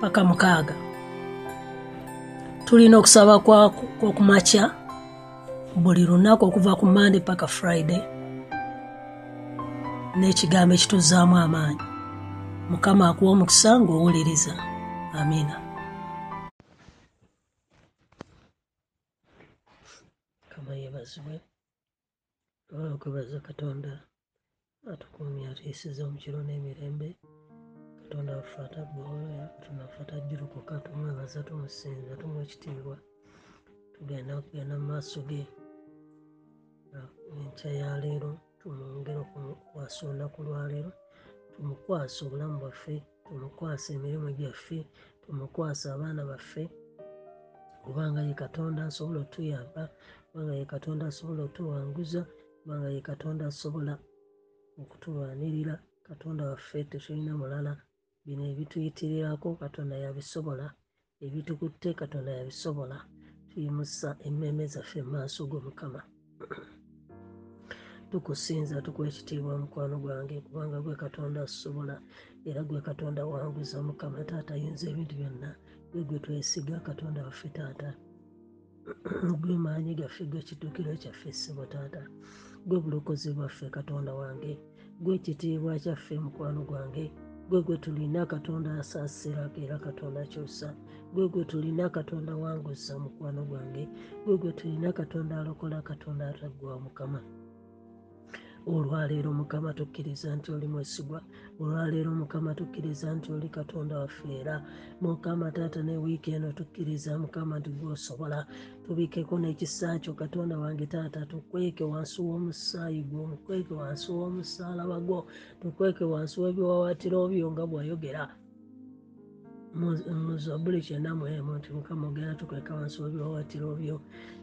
paka mukaaga. Tulina okusaba kwokumakya buli lunaku okuva ku mande paka friday n'ekigambo ekituzaamu amaanyi. Mukama akuwa omukisa ng'owuliriza. Amiina kama yebazibwe olwokwebaza katonda atukumya atuyisiza omukiro n'emirembe katonda waffe ataggwawoya katonda waffe atajjurukuka tumwebaza tumusinza tumuwa ekitiibwa tugenda okugenda mu maaso ge enkya ya leero tumwongere okumukwasa olunaku lwaleero tumukwasa obulamu bwaffe tumukwasa emirimu gyaffe tumukwasa abaana baffe. Kubanga ye katonda asobola otuyamba kubanga ye katonda asobola otuwanguza kubanga ye katonda asobola okutulwanirira katonda waffe tetulina mulala bino ebituyitirirako katonda yabisobola ebitukutte katonda yabisobola. Tuyimusa emmeeme zaffe mu maaso go mukama. Tukusinza tukuwa ekitiibwa mukwano gwange kubanga gwe katonda asobola era gwe katonda wanguza mukama. Taata ayinza ebintu byonna gwe gwe twesiga katonda waffe taata. Gwe maanyi gaffe gwe kiddukiro kyaffe ssebo taata. Gwe bulokozi bwaffe katonda wange. Gwe ekitiibwa kyaffe mukwano gwange gwe gwe tulina katonda asaasira era katonda akyusa gwe gwe tulina katonda wanguza mukwano gwange. Gwe gwe tulina katonda alokola katonda ataggwa mukama olwaleero mukama tukkiriza nti oli mwesigwa. Olwaleero mukama tukkiriza nti oli katonda waffe era mukama taata ne wiiki eno tukkiriza mukama nti gwosobola. Tubikeko n'ekisa kyo katonda wange taata tukweke wansi w'omusaayi gwo mukweke wansi w'omusaalaba gwo tukweke wansi w'ebiwawatiro byo nga bwayogera muzabuli kyenda muemu nti mukama ogenda tukweka wansi w'ebiwawatiro byo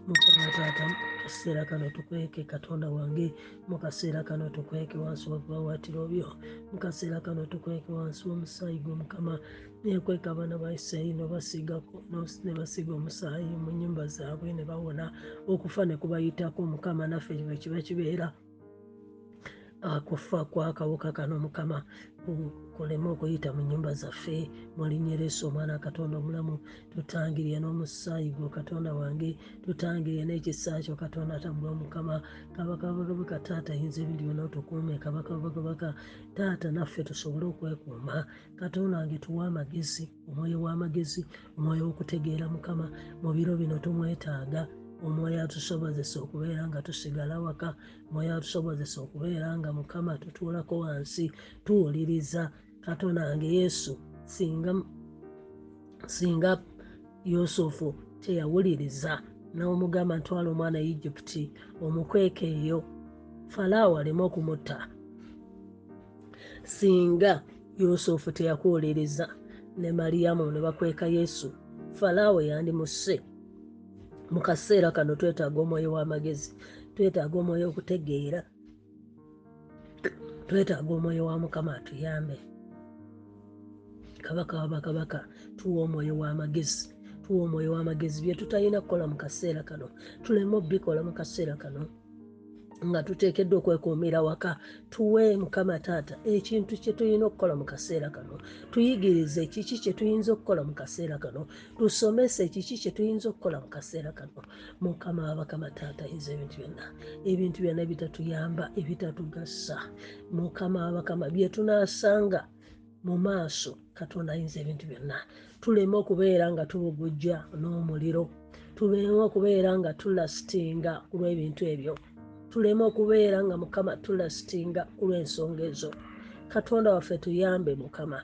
mukama taata mukaseera kano tukweke katonda wange mukaseera kano tukweke wansi w'ebiwawatiro byo mukaseera kano tukweke wansi w'omusaayi gwo mukama. Nekweka abaana ba isirayiri nobasigako ne basiga omusaayi mu nyumba zaabwe ne bawona okufa ne kubayitako mukama naffe kiba kibeera akufa kwakawuka kano mukama. Kuleme okuyita mu nyumba zaffe mulinyeresa omwana katonda omulamu tutangirye n'omusaayi gwo katonda wange tutangirye n'ekisa kyo katonda tambula omukama. Kabakabaka taata ayinza ebintu byonna otukuume kabakabaka taata naffe tusobole okwekuuma. Katonda wange tuwa amagezi omwoyo w'amagezi omwoyo w'okutegeera mukama. Mu biro bino tumwetaaga omwoyo atusobozesa okubeera nga tusigala waka omwoyo atusobozesa okubeera nga mukama tutuulako wansi tuwuliriza. Katonda wange yesu singa singa yusufu teyawuliriza n'omugamba ntwala omwana egypti omukweka eyo. Falaawo aleme okumutta. Singa yusufu teyakuwuliriza ne mariyamu ne bakweka yesu falaawo yandimusse mu kaseera kano twetaaga omwoyo w'amagezi twetaaga omwoyo okutegeera twetaaga omwoyo wa mukama atuyambe. Kabaka wabakabaka tuwa omwoyo w'amagezi tuwa omwoyo w'amagezi bye tutalina kukola mu kaseera kano tuleme obikola mu kaseera kano nga tuteekeddwa okwekuumira waka tuwe mukama taata ekintu kye tulina okukola mu kaseera kano tuyigirize kiki kye tuyinza okukola mu kaseera kano tusomese kiki kye tuyinza okukola mu kaseera kano. Mukama wabakama taata yinza ebintu byonna ebintu byonna ebitatuyamba ebitatugasa mukama wabakama bye tunaasanga mu maaso katonda ayinza ebintu byonna. Tuleme okubeera nga tubugujja n'omuliro tuleme okubeera nga tulasitinga ku lw'ebintu ebyo tuleme okubeera nga mukama tulasitinga ku lw'ensonga ezo. Katonda waffe tuyambe mukama.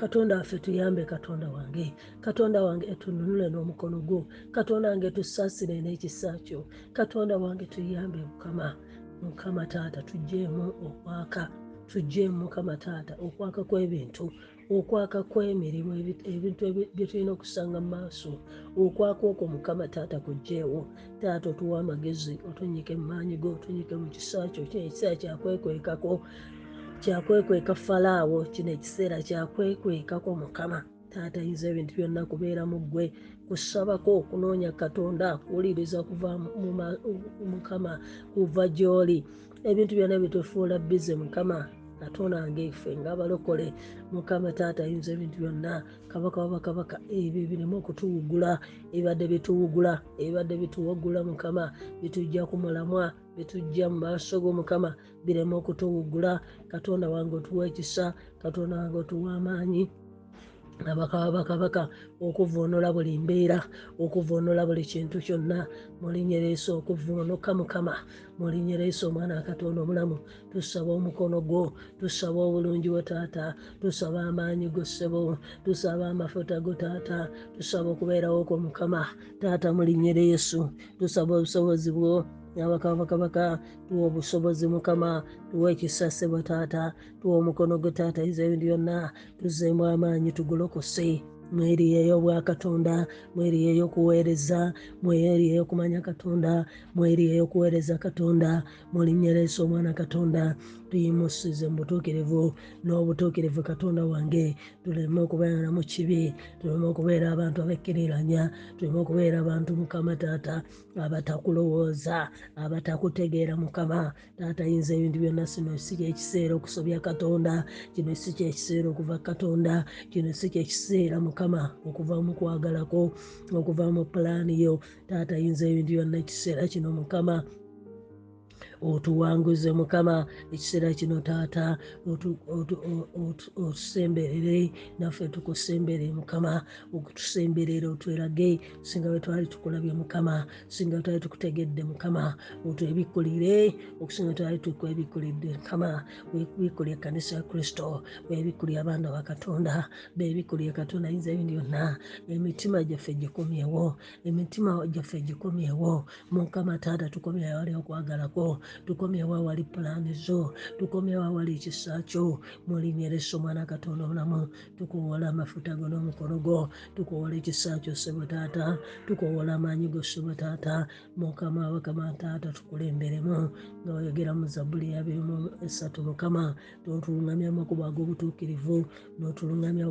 Katonda waffe tuyambe katonda wange. Katonda wange tununule n'omukono gwo. Katonda wange tusaasire n'ekisa kyo. Katonda wange tuyambe mukama. Mukama taata tugjeemu okwaka. Tugjeemu mukama taata okwaka kw'ebintu okwaka kw'emirimu ebintu bye tulina okusanga mu maaso. Okwaka okwo mukama taata kugjeewo taata otuwa amagezi otunyike mu maanyi go otunyike mu kisa kyo kino ekiseera kyakwekwekako kyakwekweka falaawo kino ekiseera kyakwekwekako mukama. Taata yinza ebintu byonna kubeera mu ggwe kusabako okunoonya katonda kuwuliriza kuva mukama kuva gy'oli. Ebintu byonna bitufuula bize mukama katonda ngaife ngaabalokole mukama taata ayinza ebintu byonna kabaka wabakabaka ebyo birimu okutuwugula ebibadde bituwugula ebibadde bituwugula mukama bitujja ku mulamwa bitujja mu maaso go mukama bireme okutuwugula. Katonda wange otuwa ekisa katonda wange otuwa amaanyi abakaba bakabaka okuvoonola buli mbeera okuvoonola buli kintu kyonna. Mulinyereesa okuvoonoka mukama mulinyereesa omwana akatonda omulamu tusaba omukono gwo tusaba obulungi bwo taata tusaba amaanyi go ssebo tusaba amafuta go taata tusaba okubeerawo kwo mukama taata mulinyereesu tusaba obusobozi bwo abakabakabaka tuwa obusobozi mukama tuwa ekisasebwa taata tuwa omukono gwe taata iza ebintu byonna tuzeemu amaanyi tugolokose mweriyo ey'obwakatonda mweriyo ey'okuweereza mweriyo ey'okumanya katonda mweriyo ey'okuweereza katonda mulinyeresa omwana katonda. Tuyimusize mu butuukirivu n'obutuukirivu katonda wange tuleme okubeera mu kibi tuleme okubeera abantu abekkiriranya tuleme okubeera abantu mukama taata abatakulowooza abatakutegeera mukama. Taata yinza ebintu byonna sino si kyekiseera okusobya katonda kino si kyekiseera okuva katonda kino si kyekiseera mukama okuva mu kwagalako okuva mu pulaani yo. Taata yinza ebintu byonna ekiseera kino mukama otuwanguze mukama ekiseera kino taata otusemberere naffe tukusembere mukama okutusemberera otwerage singa bwe twali tukulabye mukama singa twali tukutegedde mukama otwebikulire okusinga twali tukwebikulidde mukama webikulye ekkanisa ya kristo webikulye abaana ba katonda bebikulye katonda yinza ebindi byonna emitima gyaffe gikomyewo emitima gyaffe gikomyewo mukama taata tukomyewo ali okwagalako tukomyewo awali pulaani zo tukomyewo awali ekisa kyo. Mulinyeresa omwana katonda omulamu tukuwola amafuta go n'omukono gwo tukuwola ekisa kyo ssebo taata tukuwola amaanyi go ssebo taata. Mukama bakama taata tukulemberemu nga oyogera mu zabbuli ya abiri mu esatu mukama totuluŋŋamya amakubo ag'obutuukirivu n'otuluŋŋamya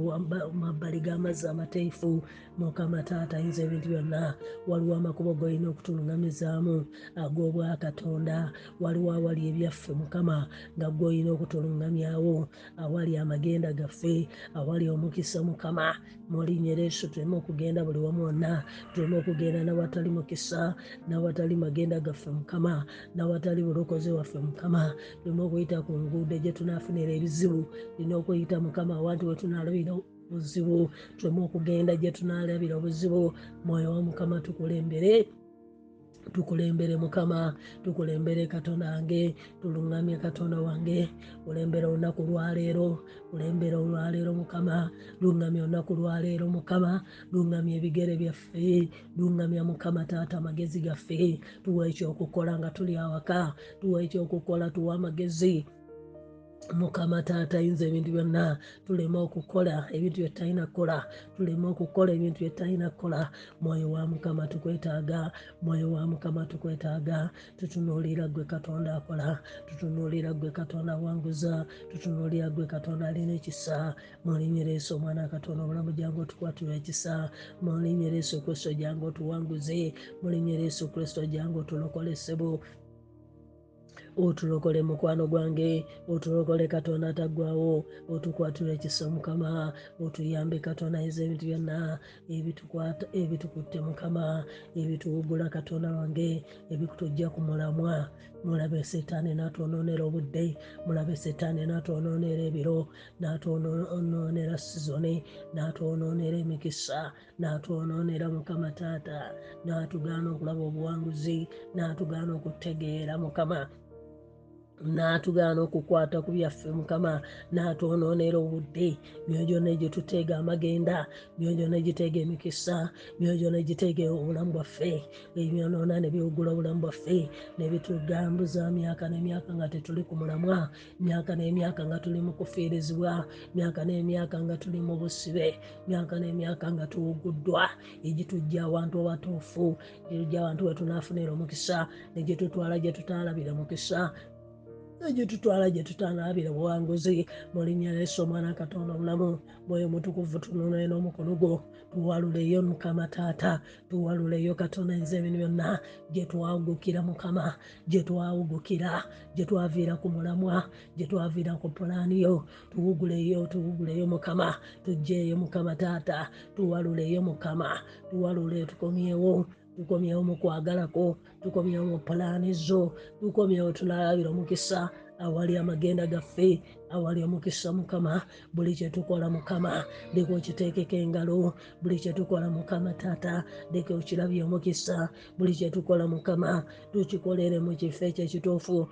mabbali g'amazzi amateefu mukama taata ayinza ebintu byonna waliwo amakubo g'olina okutuluŋŋamizaamu ag'obwakatonda waliwo awali ebyaffe mukama nga gwolina okutuluŋŋamyawo awali amagenda gaffe awali omukisa mukama. Mulinyereso tuleme okugenda buli wamu wonna. Tuleme okugenda nawatali mukisa nawatali magenda gaffe mukama. Nawatali bulokozi waffe mukama. Tuleme okuyita ku nguudo gye tunafunira ebizibu. Tulina okuyita mukama awantu we tunalabira buzibu tuleme okugenda gye tunalabira obuzibu. Mwoyo wa mukama tukulembere tukulembere mukama tukulembere katonda wange tuluŋŋamye katonda wange. Kulembera olunaku lwaleero kulembera olwaleero mukama. Luŋŋamya olunaku lwaleero mukama luŋŋamya ebigere byaffe. Luŋŋamya mukama taata amagezi gaffe. Tuwa ekyokukola nga tuli awaka tuwa ekyokukola tuwa amagezi mukama taata ayinza ebintu byonna tuleme okukola ebintu byetalina kukola tuleme okukola ebintu byetalina kukola. Mwoyo wa mukama tukwetaaga mwoyo wa mukama tukwetaaga. Tutunuulira gwe katonda akola tutunuulira gwe katonda awanguza tutunuulira gwe katonda alina ekisa. Mulinyereesa omwana katonda obulamu jangu otukwatira ekisa. Mulinyereesa okristo jangu otuwanguze. Mulinyereesa okristo jangu otulokolesebo otulokole mukwano gwange otulokole katonda ataggwawo otukwatula ekisa mukama otuyambe katonda eza ebintu byonna ebitukwata ebitukutte mukama ebituwugula katonda wange ebikutujja ku mulamwa. Mulabe setaani n'atwonoonera obudde mulabe setaani n'atwonoonera ebiro n'atwonoonera sizoni n'atwonoonera emikisa n'atwonoonera mukama taata n'atugaana okulaba obuwanguzi n'atugaana okutegeera mukama n'atugaana okukwata ku byaffe mukama n'atwonoonera obudde. Byo gyonna egyetuteega amagenda byo gyonna egiteega emikisa byo gyonna egiteega obulamu bwaffe. Ebyonoona ne biwugula obulamu bwaffe ne bitugambuza myaka n'emyaka nga tetuli ku mulamwa myaka n'emyaka nga tuli mu kufiirizibwa myaka n'emyaka nga tuli mu busibe myaka n'emyaka nga tuwuguddwa egitujja awantu abatuufu egitujja awantu we tunaafunira omukisa negitutwala gye tutaalabira mukisa egitutwala gye tutanaalabira buwanguzi mu linnya lyesu omwana katonda omulamu mwoyo mutukuvu tunonere n'omukono gwo. Tuwaluleyo mukama taata tuwaluleyo katonda nze ebintu byonna gye twawugukira mukama. Gye twawugukira. Gye twaviira ku mulamwa. Gye twaviira ku pulaaniyo tuwuguleyo tuwuguleyo mukama. Tugjeeyo mukama taata. Tuwaluleyo mukama. Tuwalule tukomyewo tukomyewo mu kwagalako tukomyewo mu pulaani zo tukomyewo tunaalabira omukisa awali amagenda gaffe awali omukisa mukama buli kyetukola mukama leka okiteekeko engalo buli kyetukola mukama taata leka okirabye omukisa buli kyetukola mukama tukikolere mu kifo ekyo ekituufu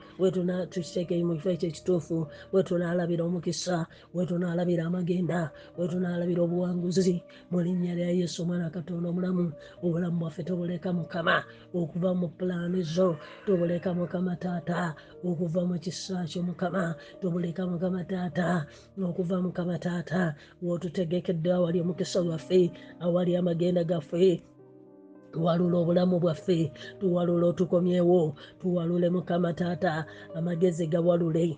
tukiteeke mu kifo ekyo ekituufu we tunaalabira omukisa we tunaalabira amagenda we tunaalabira obuwanguzi mu linnya lya yesu omwana katonda omulamu obulamu bwaffe tubuleka mukama okuva mu pulaani zo tubuleka mukama taata okuva mu kisa kyo mukama tubuleka mukama mukama taata okuva mukama taata wotutegekedde awali omukisa gwaffe awali amagenda gaffe. Tuwalule obulamu bwaffe tuwalule otukomyewo tuwalule mukama taata amagezi gawalule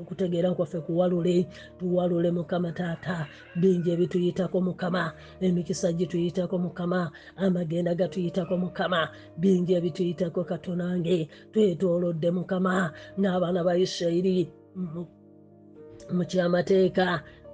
okutegeera kwaffe kuwalule tuwalule mukama taata bingi ebituyitako mukama emikisa gituyitako mukama amagenda gatuyitako mukama. Bingi ebituyitako katonange twetolodde mukama n'abaana ba isirairi mu kyamateeka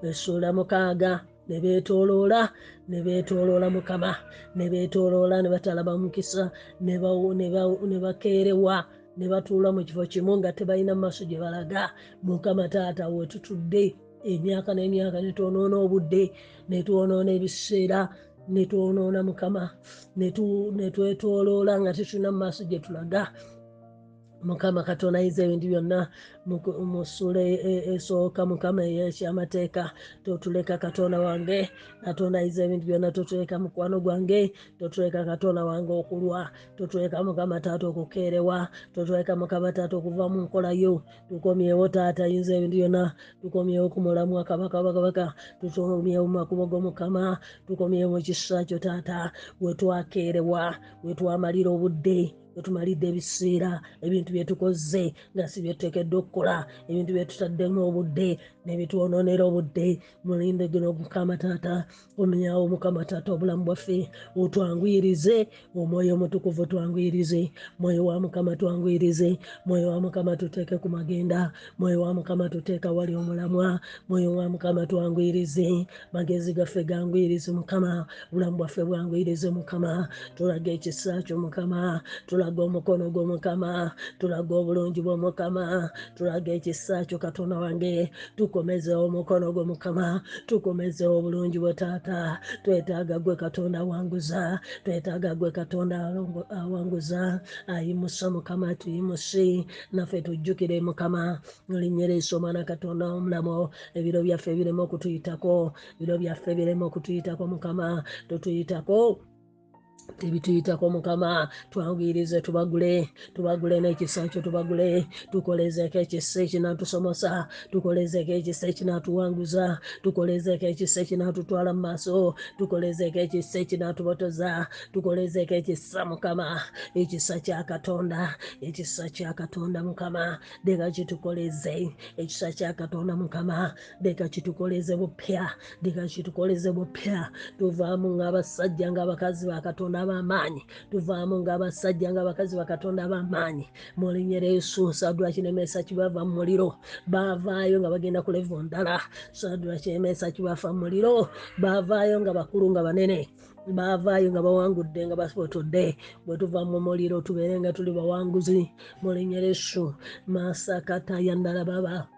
essuula mukaaga ne beetooloola ne beetooloola mukama ne beetooloola ne batalaba mukisa ne bakeerewa ne batuula mu kifo kimu nga tebalina maaso gye balaga. Mukama taata wetutudde emyaka n'emyaka netwonoona obudde netwonoona ebiseera netwonoona mukama netwetooloola nga tetulina mu maaso gye tulaga. Mukama katonda ayiza ebintu byonna musula esooka mukama eyekyamateeka totuleka katonda wange katonda ayiza ebintu byonna totuleka mukwano gwange totuleka katonda wange okulwa totuleka mukama taata okukeerewa totuleka mukama taata okuva mu nkolayo tukomyewo taata ayinza ebintu byonna tukomyewo ku mulamu akabakabakabaka tukomyewo mumakubo g'omukama tukomyewo mu kisa kyo taata. Wetwakeerewa wetwamalira obudde wetumalidde ebiseera ebintu byetukoze nga si byetutekedde okukola ebintu byetutaddemu obudde nebitwonoonera obudde mulinde gino mukama taata omenyawo mukama taata obulamu bwaffe otwanguyirize omwoyo omutukuvu twanguyirize mwoyo wa mukama twanguyirize mwoyo wa mukama tuteeke ku magenda mwoyo wa mukama tuteeka wali omulamwa mwoyo wa mukama twanguyirize magezi gaffe ganguyirize mukama obulamu bwaffe bwanguyirize mukama tulaga ekisa kyo mukama tulaga omukono gw'omukama tulaga obulungi bw'omukama tulaga ekisa kyo katonda wange tukomezewo omukono gw'omukama tukomezewo obulungi bwe taata. Twetaaga gwe katonda awanguza twetaaga gwe katonda awanguza. Ayimusa mukama tuyimusi naffe tujjukire mukama linnya lyesu omwana katonda omulamu ebiro byaffe bireme okutuyitako ebiro byaffe bireme okutuyitako mukama totuyitako tebituyitako mukama twanguyirize tubagule tubagule n'ekisa kyo tubagule tukolezeeko ekisa ekinatusomosa tukolezeeko ekisa ekinatuwanguza tukolezeeko ekisa ekinatutwala mu maaso tukolezeeko ekisa ekinatubotoza tukolezeeko ekisa mukama ekisa kya katonda ekisa kya katonda mukama leka kitukoleze ekisa kya katonda mukama leka kitukoleze bupya leka kitukoleze bupya tuvaamu ng'abasajja ng'abakazi ba katonda bakatonda ab'amaanyi tuvaamu ng'abasajja ng'abakazi bakatonda ab'amaanyi mu linnya lya yesu sadula kinemesa kibava mu muliro baavaayo nga bagenda ku levo ndala sadula kinemesa kibava mu muliro baavaayo nga bakulu nga banene baavaayo nga bawangudde nga basotodde bwe tuva mu muliro tubeere nga tuli bawanguzi mu linnya lya yesu masakata yandala baba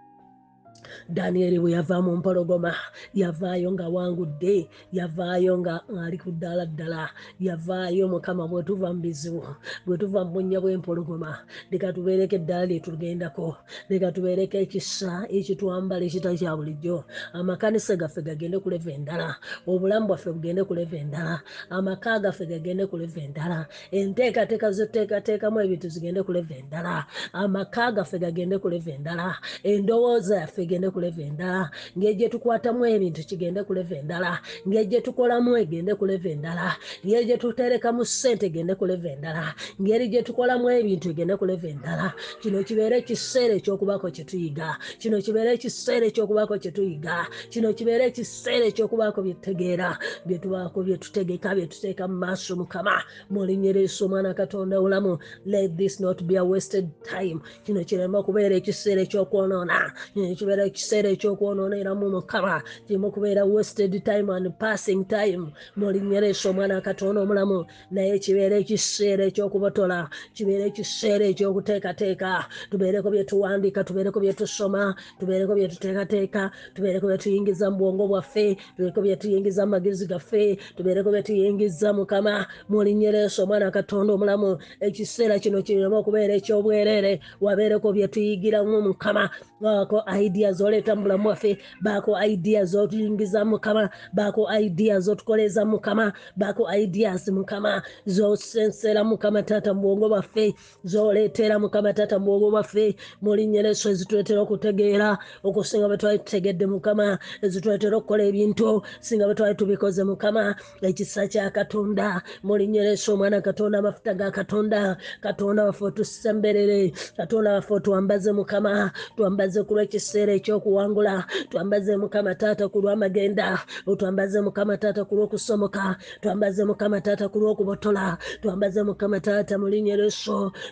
danyeri bwe yava mu mpologoma yavaayo nga wangudde yavaayo nga ali ku ddaala ddala yavaayo mukama bwe tuva mu bizibu bwe tuva mu bunnya bw'empologoma. Leka tubeereko eddaala lye tugendako leka tubeereko ekisa ekitwambala ekitali kya bulijjo. Amakanisa gaffe gagende ku leva endala obulamu bwaffe bugende ku leva endala amaka gaffe gagende ku leva endala enteekateeka zetuteekateekamu ebintu zigende ku leva endala amaka gaffe gagende ku leva endala endowooza yaffe egende ku leva endala ngeri gye tukwatamu ebintu kigende ku leva endala ngeri gye tukolamu egende ku leva endala ngeri gye tuterekamu ssente egende ku leva endala ngeri gye tukolamu ebintu egende ku leva endala. Kino kibeere ekiseera ekyokubako kye tuyiga kino kibeere ekiseera ekyokubako kye tuyiga kino kibeere ekiseera ekyokubaako bye tutegeera bye tubaako bye tutegeka bye tuteeka mu maaso mukama mu linnya ly'Yesu omwana katonda owulamu let this not be a wasted time. Kino kireme okubeera ekiseera ekyokwonoona kino kibeera ekiseera ekyokwonooneramu mukama kireme okubeera wasted time and passing time mu linnya ly'Yesu omwana katonda omulamu naye kibeera ekiseera ekyokubotola kibeera ekiseera ekyokuteekateeka tubeereko bye tuwandiika tubeereko bye tusoma tubeereko bye tuteekateeka tubeereko bye tuyingiza mu bwongo bwaffe tubeereko bye tuyingiza mu magezi gaffe tubeereko bye tuyingiza mukama mu linnya ly'Yesu omwana katonda omulamu ekiseera kino kireme okubeera ekyobwereere wabeereko bye tuyigiramu mukama baako idea zoleeta mu bulamu bwaffe baako idea zotuyingiza mukama baako idea zotukoleza mukama baako ideas mukama zosensera mukama taata mu bwongo bwaffe zoleetera mukama taata mu bwongo bwaffe mu linnya ly'Yesu ezituleetera okutegeera okusinga bwe twali tutegedde mukama ezituleetera okukola ebintu singa bwe twali tubikoze mukama ekisa kya katonda mu linnya ly'Yesu omwana katonda amafuta ga katonda katonda waffe otusemberere katonda waffe otwambaze mukama twambaze ku lw'ekiseera ekyokuwangula twambaze mukama taata ku lw'amagenda otwambaze mukama taata ku lw'okusomoka twambaze mukama taata ku lw'okubotola twambaze mukama taata mu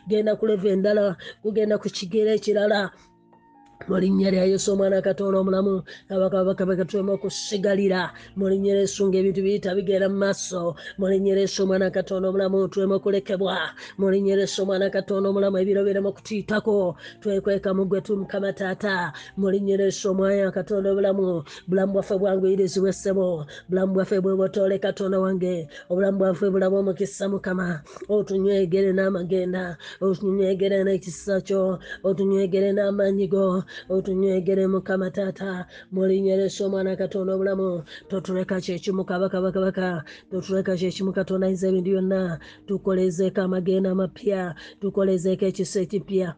genda endala kugenda ku ekirala mu linnya lya yesu omwana katonda omulamu abakabaka bakatulema okusigalira. Mu linnya lyesu ngaebintu biyita bigenda mu maaso. Mu linnya lyesu omwana katonda omulamu tulema okulekebwa. Mu linnya lyesu omwana katonda omulamu ebiro birema okutuyitako twekweka mugwe tumukama taata. Mu linnya lyesu omwana katonda obulamu bulamu bwaffe bwanguyirizibwa essebo. Bulamu bwaffe bwebwotole katonda wange. Obulamu bwaffe bulaba omukisa mukama. Otunywegere n'amagenda. Otunywegere n'ekisa kyo. Otunywegere n'amaanyi go otunywegere mukama taata mu linnya ly'Yesu omwana katonda obulamu. Totuleka kyekimu kabakabakabaka totuleka kyekimu katonda ayinza ebintu byonna tukolezeeko amagenda amapya tukolezeeko ekisa ekipya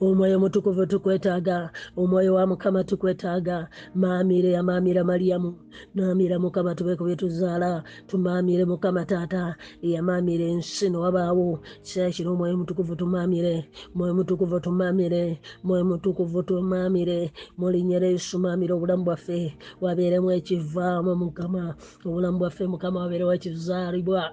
omwoyo mutukuvu tukwetaaga omwoyo wa mukama tukwetaaga. Maamire yamaamira mariyamu maamira mukama tubeeko bye tuzaala. Tumaamire mukama taata eyamaamira ensi nowabaawo kiseera kino omwoyo mutukuvu tumaamire mwoyo mutukuvu tumaamire mwoyo mutukuvu tumaamire. Mu linnya lya yesu maamire obulamu bwaffe wabeeremu ekivaamu mukama obulamu bwaffe mukama wabeerewo ekizaalibwa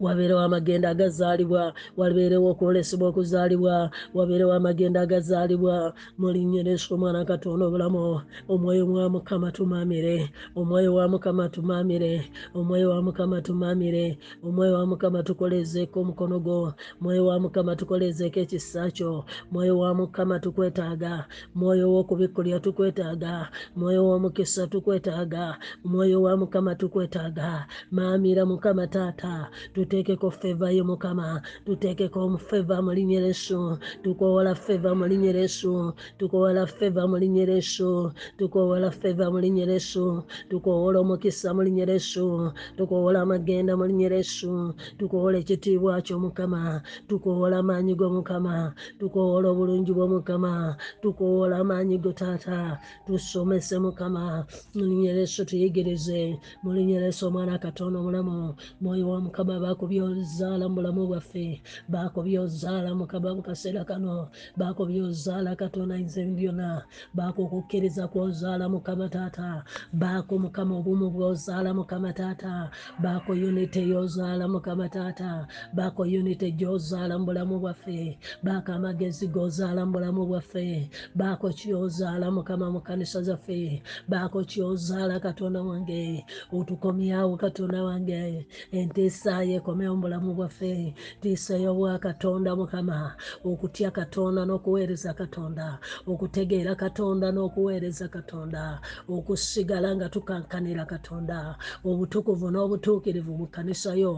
wabeerewo amagenda agazaalibwa wabeerewo okwolesebwa okuzaalibwa wabeerewo amagenda agazaalibwa. Mu linnya lyesu omwana katonda obulamu omwoyo wa mukama tumaamire omwoyo wa mukama tumaamire omwoyo wa mukama tumaamire omwoyo wa mukama tukolezeeko omukono gwo mwoyo wa mukama tukolezeeko ekisa kyo mwoyo wa mukama tukwetaaga mwoyo w'okubikkulya tukwetaaga mwoyo w'omukisa tukwetaaga mwoyo wa mukama tukwetaaga. Maamira mukama taata tuteekeko feva yo mukama tuteekeko feva mu linnya lyesu tukowola feva mu linnya lyesu tukowola feva mu linnya lyesu tukowola feva mu linnya lyesu tukowola omukisa mu linnya lyesu tukowola amagenda mu linnya lyesu tukowola ekitiibwa kyo mukama tukowola amaanyi go mukama tukowola obulungi bwo mukama tukowola amaanyi go taata tusomese mukama mu linnya lyesu tuyigirize mu linnya lyesu omwana katonda omulamu mwoyo wa mukama mukama bakubyozaala mu bulamu bwaffe. Bakubyozaala mukama mu kaseera kano. Bakubyozaala katonda yinza ebintu byonna bakukukkiriza kwozaala mukama taata. Baako mukama obumu bwozaala mukama taata. Baako unity yozaala mukama taata. Baako unity gyozaala mu bulamu bwaffe. Baako amagezi gozaala mu bulamu bwaffe. Baako kyozaala mukama mu kanisa zaffe? Baako kyozaala katonda wange? Otukomyawo katonda wange. Entiisa yekomewo mu bulamu bwaffe ntiisa y'obwa katonda mukama okutya katonda n'okuweereza katonda okutegeera katonda n'okuweereza katonda okusigala nga tukankanira katonda obutukuvu n'obutuukirivu mu kanisa yo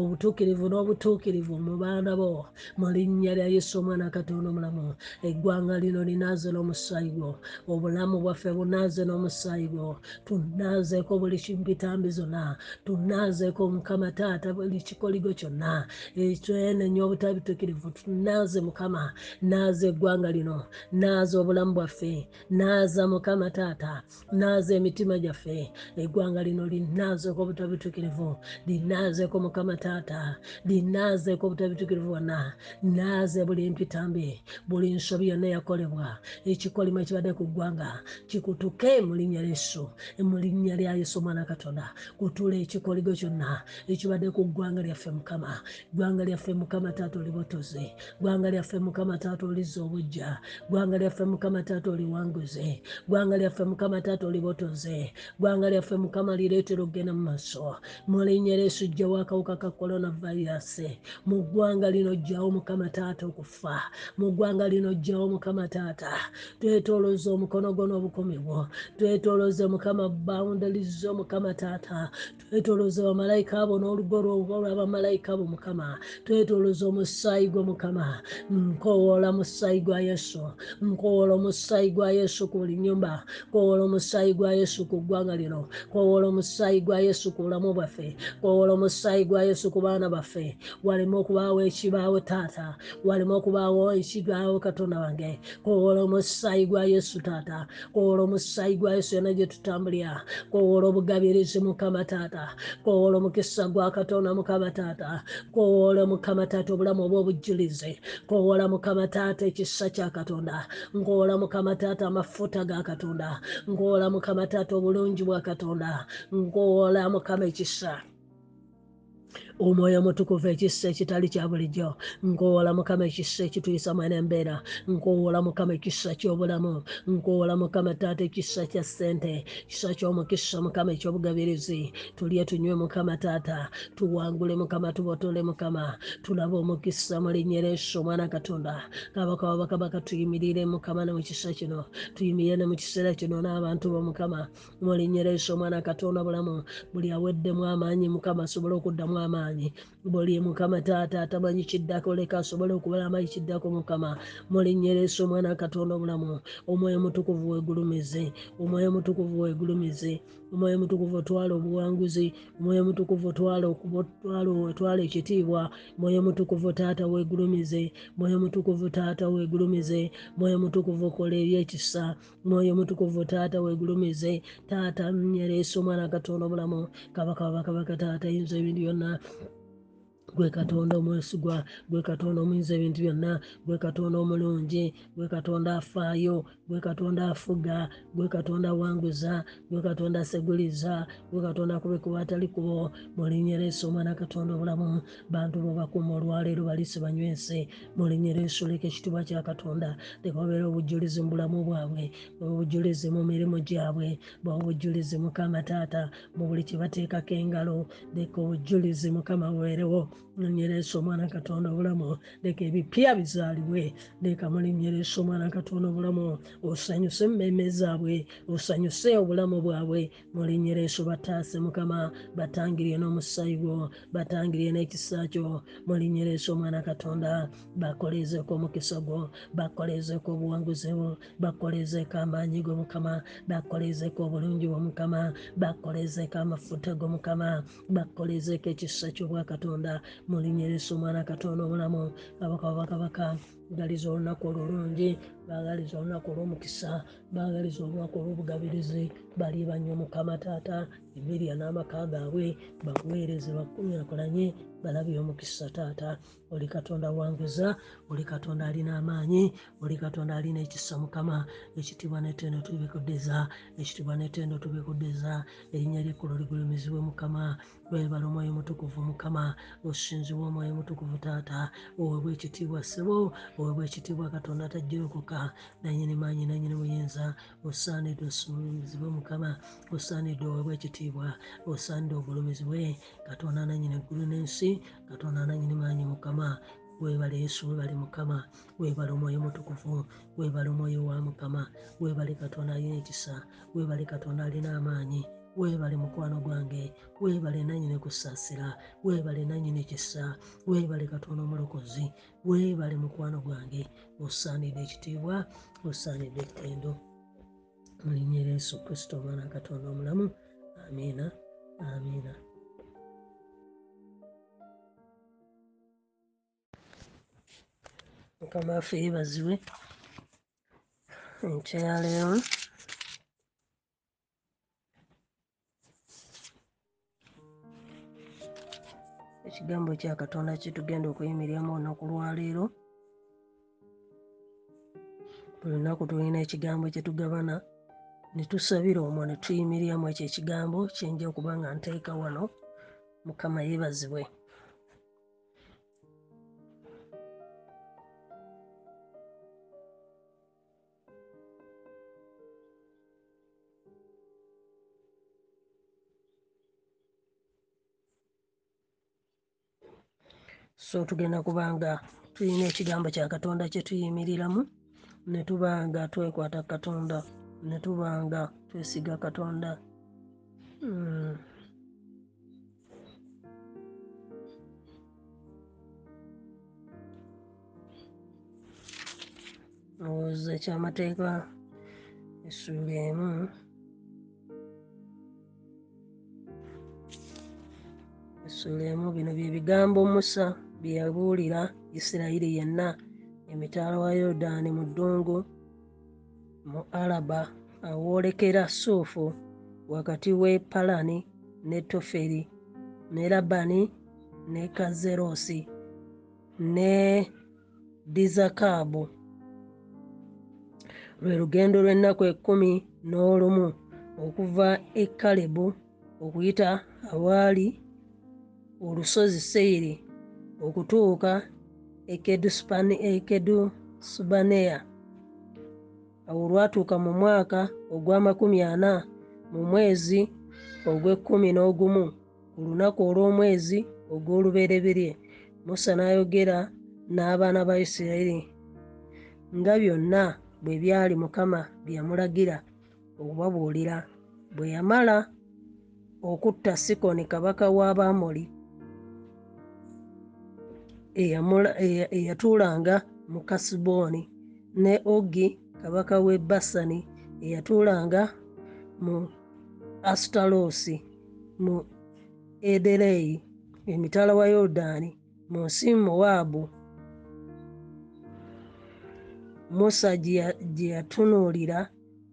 obutuukirivu n'obutuukirivu mu baana bo. Mu linnya lya yesu omwana katonda omulamu eggwanga lino linaaze n'omusaayi gwo obulamu bwaffe bunaaze n'omusaayi gwo tunaazeeko buli kimpitambi zonna tunaazeeko mukama taata buli kikoligo kyonna ekyenenya obutabituukirivu tunaaze mukama naaza eggwanga lino naaza obulamu bwaffe naaza mukama taata naaza emitima gyaffe. Eggwanga lino linaazeeko obutabituukirivu linaazeeko mukama taata linaazeeko obutabituukirivu bwonna naaze buli mpitambi buli nsobi yonna eyakolebwa. Ekikolimo ekibadde ku ggwanga kikutuke mu linnya lyesu mu linnya lya yesu omwana katonda. Kutula ekikoligo kyonna ekibadde ku ggwanga lyaffe mukama. Ggwanga lyaffe mukama taata olibotoze ggwanga lyaffe mukama taata oliza obujja ggwanga lyaffe mukama taata oliwanguze ggwanga lyaffe mukama taata olibotoze ggwanga lyaffe mukama lireetera okugenda mu maaso. Mu linnya lyesu jjawo akawuka ka coronavirus mu ggwanga lino jjawo mukama taata okufa. Mu ggwanga lino jjawo mukama taata. Twetoloza omukono gwo n'obukomi bwo. Twetoloze mukama boundaries mukama taata. Twetoloze bamalayika abo n'olugo lw'abamalayika bo mukama twetoloze omusaayi gwo mukama. Nkowoola musaayi gwa yesu nkowoola omusaayi gwa yesu ku buli nyumba nkowoola omusaayi gwa yesu ku ggwanga lino nkowoola omusaayi gwa yesu ku bulamu bwaffe nkowoola omusaayi gwa yesu ku baana baffe. Waleme okubaawo ekibaawo taata waleme okubaawo ekibaawo katonda wange. Nkowoola omusaayi gwa yesu taata nkowoola omusaayi gwa yesu yonna gye tutambulira. Nkowoola obugabirizi mukama taata nkowoola omukisa gwa katonda mukama taata nkowoola mukama taata obulamu obw'obujulizi nkowoola mukama taata ekisa kya katonda nkowoola mukama taata amafuta ga katonda nkowoola mukama taata obulungi bwa katonda nkowoola mukama ekisa omwoyo omutukuvu ekisa ekitali kya bulijjo. Nkowoola mukama ekisa ekituyisa mwene embeera nkowoola mukama ekisa ky'obulamu. Nkowoola mukama taata ekisa kya ssente. Kisa ky'omukisa mukama eky'obugabirizi. Tulye tunywe mukama taata. Tuwangule mukama tubotole mukama. Tulabe omukisa mu linnya lyesu omwana katonda. Kabaka wabakabaka tuyimirire mukama ne mu kisa kino. Tuyimirire ne mu kiseera kino n'abantu bo mukama. Mu linnya lyesu omwana katonda bulamu buli aweddemu amaanyi mukama asobole okuddamu amaanyi buli mukama taata atamanyi kiddako leka asobole okubalama kiddako mukama. Mu linnya lyesu omwana katonda obulamu omwoyo mutukuvu wegulumize. Omwoyo mutukuvu wegulumize. Omwoyo mutukuvu otwala obuwanguzi. Omwoyo mutukuvu otwala ekitiibwa. Mwoyo mutukuvu taata wegulumize. Mwoyo mutukuvu taata wegulumize. Mwoyo mutukuvu okola ebyekisa. Mwoyo mutukuvu taata wegulumize. Taata mnyereesa omwana katonda obulamu kabaka wabakabaka taata yinza ebintu byonna gwe katonda omwesigwa gwe katonda omuyinza ebintu byonna gwe katonda omulungi gwe katonda afaayo gwe katonda afuga gwe katonda awanguza gwe katonda aseguliza gwe katonda kubekuba atali kubo. Mulinnya lyesu omwana katonda obulamu bantu bo bakuuma olwaleero balise banywese mulinnya lyesu leka ekitiibwa kya katonda leka babeere obujulizi mu bulamu bwabwe obujulizi mu mirimu gyabwe obujulizi mukama taata mu buli kibateekako engalo leka obujulizi mukama bubeerewo munyereesa omwana katonda obulamu leka ebipya bizaalibwe. Leka mulinyereesa omwana katonda obulamu osanyuse emmeeme zaabwe osanyuse obulamu bwabwe. Mulinyereesa bataase mukama batangirye n'omusaayi gwo batangirye n'ekisa kyo mulinyereesa omwana katonda bakolezeeko omukisa gwo bakolezeeko obuwanguzi bwo bakolezeeko amaanyi go mukama bakolezeeko obulungi bwo mukama bakolezeeko amafuta go mukama bakolezeeko ekisa ky'obwakatonda mulinyeresa omwana katonda obulamu kabaka wabakabaka galiza olunaku olulungi baagaliza olunaku olw'omukisa baagaliza olunaku olw'obugabirizi bali banywa mukama taata ebirya n'amaka gaabwe bakuweereze bakunyakulanye balabye omukisa taata. Oli katonda wanguza oli katonda alina amaanyi oli katonda alina ekisa mukama. Ekitiibwa netendo tubikuddeza ekitiibwa netendo tubikuddeza. Erinnya lyekkulu ligulumizibwe mukama. Webala omwoyo mutukuvu mukama osinzibwa omwoyo mutukuvu taata. Owebwa ekitiibwa ssebo owebwa ekitiibwa katonda tajjurukuka nanyini maanyi nanyini buyinza osaanidde osumizibwe mukama osaanidde owebwa ekitiibwa osaanidde ogulumizibwe katonda nanyini eggulu n'ensi katonda nanyini maanyi mukama. Weebale yesu weebale mukama. Weebale omwoyo mutukuvu weebale omwoyo wa mukama. Weebale katonda alina ekisa weebale katonda alina amaanyi weebale mukwano gwange weebale nanyini kusaasira weebale nanyini kisa weebale katonda omulokozi weebale mukwano gwange. Osaanidde ekitiibwa osaanidde ettendo mulinnya era yesu kristo omwana katonda omulamu. Amiina amiina. Mukama waffe yeebazibwe enkyaleero ekigambo kya katonda kyetugenda okuyimiriramu olunaku lwaleero buli lunaku tulina ekigambo kyetugabana ne tusabira omwo ne tuyimiriramu ekyo ekigambo kyenja okuba nga nteeka wano mukama yeebazibwe so tugenda kuba nga tulina ekigambo kya katonda kye tuyimiriramu ne tuba nga twekwata katonda ne tuba nga twesiga katonda. Mm. olowooza ekyamateeka essuula emu. Essuula emu bino bye bigambo musa bye yabuulira isirayiri yenna emitaala wa yorudaani mu ddungu mu alaba awoolekera suufu wakati w'e palani ne toferi ne labani ne kazerosi ne dizakaabu. Lwe lugendo lw'ennaku ekkumi n'olumu okuva e kalebu okuyita awaali olusozi seyiri okutuuka ekedusubaneya awo olwatuuka mu mwaka ogw'amakumi ana mu mwezi ogw'ekkumi n'ogumu ku lunaku olw'omwezi ogw'olubereberye musa n'ayogera n'abaana ba isirayiri nga byonna bwe byali mukama bye yamulagira okubabuulira. Bwe yamala okutta sikoni kabaka w'abamoli eyatuulanga mu kasibooni ne ogi kabaka w'e basani eyatuulanga mu asutaloosi mu edereyi emitala wa yorudaani mu nsi mowaabu musa gye yatunuulira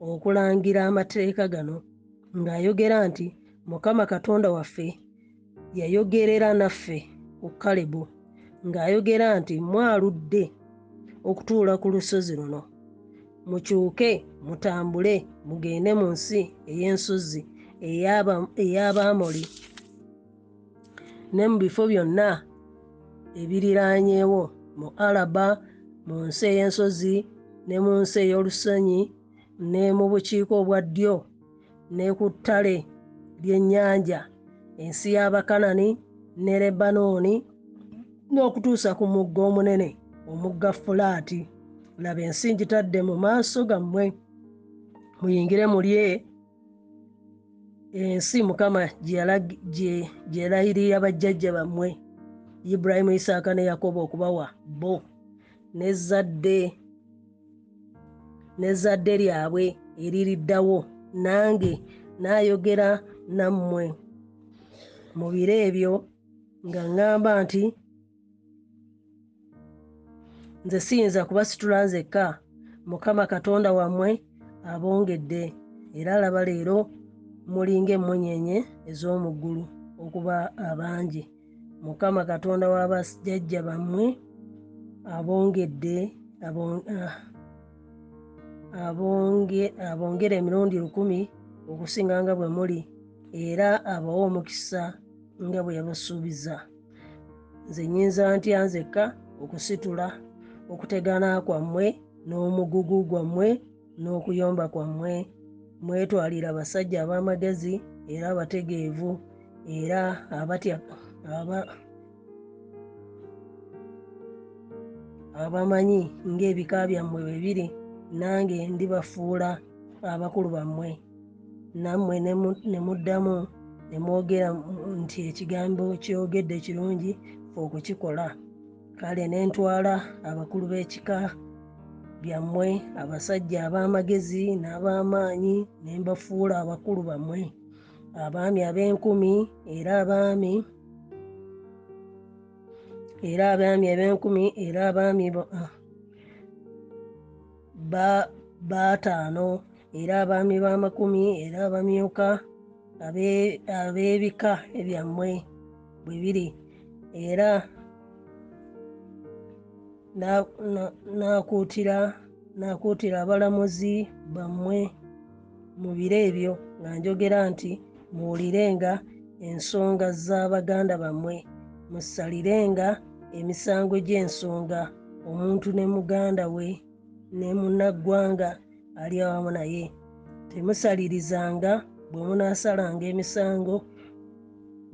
okulangira amateeka gano ng'ayogera nti mukama katonda waffe yayogerera naffe ku kalebu ng'ayogera nti mwaludde okutuula ku lusozi luno. Mukyuke mutambule mugende mu nsi ey'ensozi ey'abamoli ne mu bifo byonna ebiriraanyeewo mu alaba mu nsi ey'ensozi ne mu nsi ey'olusenyi ne mu bukiiko obwa ddyo ne ku ttale ly'ennyanja ensi y'abakanani ne lebanooni n'okutuusa ku mugga omunene omugga fulaati. Laba ensi ngitadde mu maaso gammwe. Muyingire mulye. Ensi mukama gye yalayirira bajjajja bammwe. Ibulayimu isaaka ne yakobo okubawa bo. N'ezzadde n'ezzadde lyabwe eririddawo nange naayogera nammwe. Mu biro ebyo nga ŋŋamba nti nze siyinza kubasitula nzekka. Mukama katonda wammwe abongedde. Era laba leero mulinga emmunyenye ez'omu ggulu okuba abangi. Mukama katonda w'abajjajja bammwe abongedde abon- ah, abonge- abongere emirundi lukumi okusinga nga bwe muli. Era abawe omukisa nga bwe yabasuubiza. Nze nyinza ntya nzekka okusitula okutegana kwammwe n'omugugu gwammwe n'okuyomba kwammwe. Mwetwalira abasajja ab'amagezi era abategeevu era abatya aba abamanyi ng'ebika byammwe bwe biri nange ndibafuula abakulu bammwe. Nammwe ne muddamu ne mwogera nti ekigambo kyogedde kirungi fe okukikola kale ne ntwala abakulu b'ekika byammwe abasajja ab'amagezi n'ab'amaanyi ne mbafuula abakulu bammwe abaami ab'enkumi era abaami era abaami ab'enkumi era abaami ba- ah, ba- baataano era abaami b'amakumi era abamyuka abe- ab'ebika ebyammwe bwe biri era nakuutira nakuutira abalamuzi bammwe mu biro ebyo nga njogera nti muwulirenga ensonga z'abaganda bammwe musalirenga emisango gy'ensonga omuntu ne muganda we ne munnaggwanga ali awamu naye. Temusalirizanga bwe munaasalanga emisango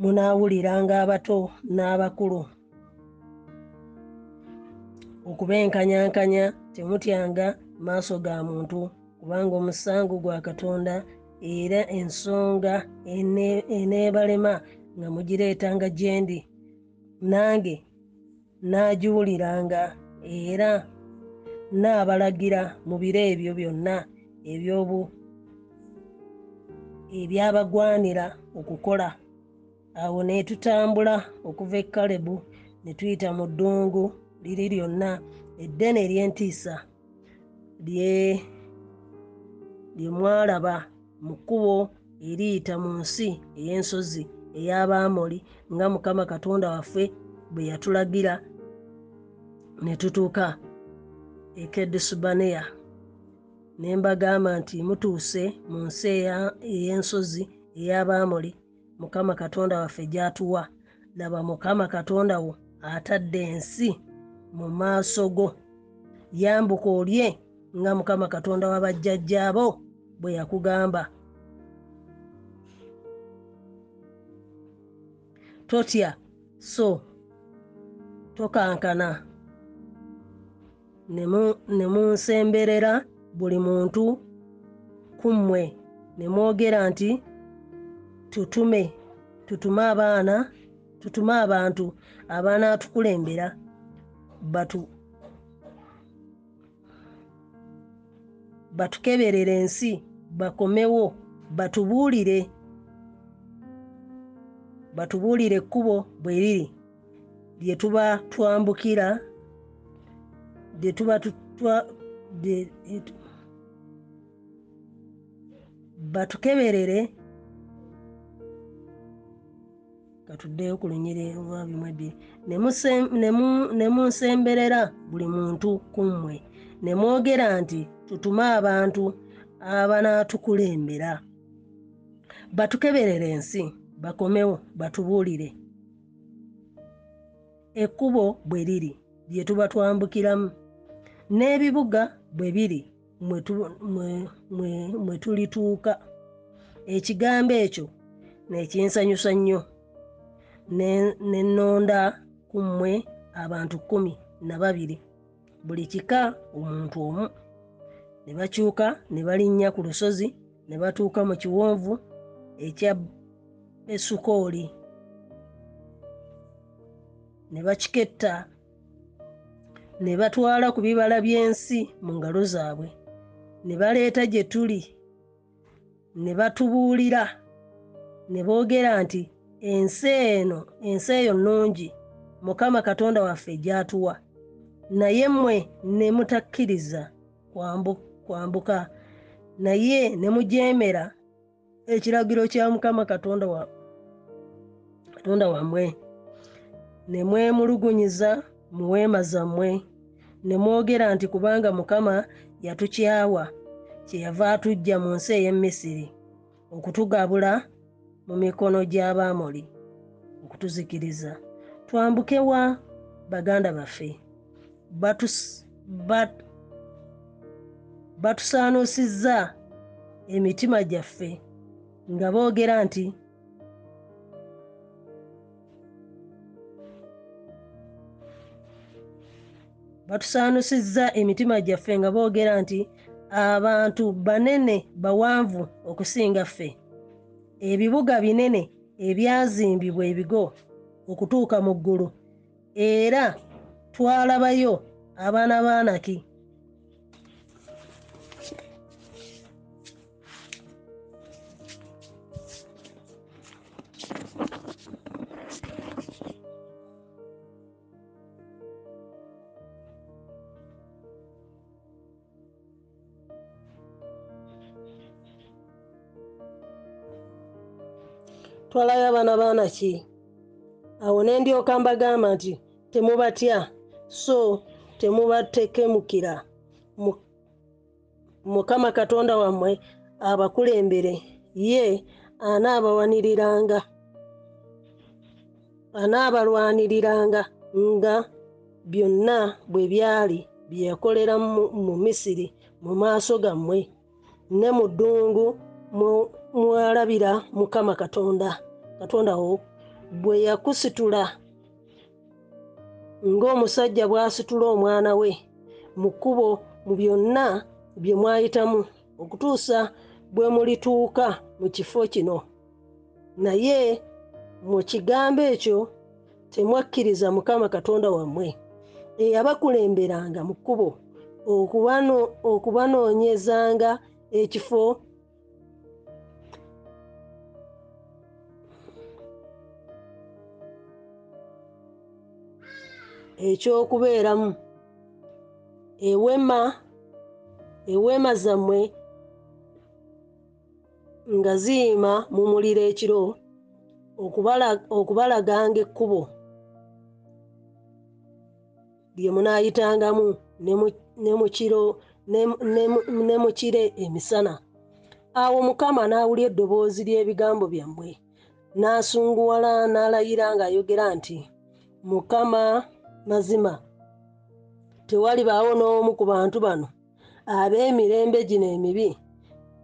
munaawuliranga abato n'abakulu okubenkanyankanya temutyanga maaso ga muntu kubanga omusango gwa katonda era ensonga ene- eneebalema nga mugireetanga gye ndi nange naagiwuliranga era naabalagira mu biro ebyo byonna ebyobu ebyabagwanira okukola. Awo ne tutambula okuva e kalebu ne tuyita mu ddungu liri lyonna eddene ery'entiisa lye lye mwalaba mu kkubo eriyita mu nsi ey'ensozi ey'abamoli nga mukama katonda waffe bwe yatulagira ne tutuuka e kedesubaneya ne mbagamba nti mutuuse mu nsi ey'ensozi ey'abamoli. Mukama katonda waffe gy'atuwa. Laba mukama katonda wo atadde ensi mu maaso go. Yambuka olye nga mukama katonda w'abajjajjaabo bwe yakugamba. Totya. So tokankana. Ne mu- ne munsemberera buli muntu ku mmwe ne mwogera nti tutume tutume abaana tutume abantu abanaatukulembera batu batukeberere ensi bakomewo batubuulire batubuulire ekkubo bwe riri lye tuba twambukira lye tuba tu- lye tu- batukeberere katuddeyo ku lunyiri lwa bimwe ebbiri ne munsemberera buli muntu ku mmwe. Ne mwogera nti tutume abantu abanaatukulembera. Batukeberere ensi bakomewo batubuulire. Ekkubo bwe riri lye tuba twambukiramu n'ebibuga bwe biri mwe tulituuka. Ekigambo ekyo nekinsanyusa nnyo ne nnonda ku mmwe abantu kkumi na babiri. Buli kika omuntu omu. Ne bakyuka ne balinnya ku lusozi ne batuuka mu kiwonvu ekya esukooli ne bakiketta ne batwala ku bibala by'ensi mu ngalo zaabwe. Ne baleeta gye tuli ne batubuulira ne boogera nti ensi eno ensi eyo nnungi mukama katonda waffe gy'atuwa. Naye mmwe ne mutakkiriza kwambu- kwambuka. Naye ne mujeemera ekiragiro kya mukama katonda wa katonda wammwe. Ne mwemulugunyiza mu weema zammwe. Ne mwogera nti kubanga mukama yatukyawa kyeyava atujja mu nsi ey'e misiri okutugabula mu mikono gy'abamoli okutuzikiriza. Twambuke wa baganda baffe? Batus- bat- batusaanuusizza emitima gyaffe nga boogera nti batusaanuusizza emitima gyaffe nga boogera nti abantu banene bawanvu okusinga ffe ebibuga binene ebyazimbibwa ebigo okutuuka mu ggulu. Era twalabayo abaana b'anaki twalayo abaana baanaki awo ne ndyoka mbagamba nti temubatya. So temubatekemukira Mu- mukama katonda wammwe abakulembere ye anaabawaniriranga anaabalwaniriranga nga byonna bwe byali bye yakolera mu, misiri mu maaso gammwe ne mu ddungu mwalabira mukama katonda. Katonda wo bwe yakusitula ng'omusajja bw'asitula omwana we mu kkubo mu byonna bye mwayitamu okutuusa bwe mulituuka mu kifo kino. Naye mu kigambo ekyo temwakkiriza mukama katonda wammwe. Eyabakulemberanga mu kkubo okubano- okubanoonyezanga ekifo ekyokubeeramu. Ewema eweema zammwe nga ziyima mu muliro ekiro okubala- okubalaganga ekkubo lye munaayitangamu ne mu- kiro ne mu kire emisana. Awo mukama n'awulya eddoboozi ly'ebigambo byammwe n'asunguwala n'alayira ng'ayogera nti mukama mazima. Tewalibaawo n'omu ku bantu bano ab'emirembe gino emibi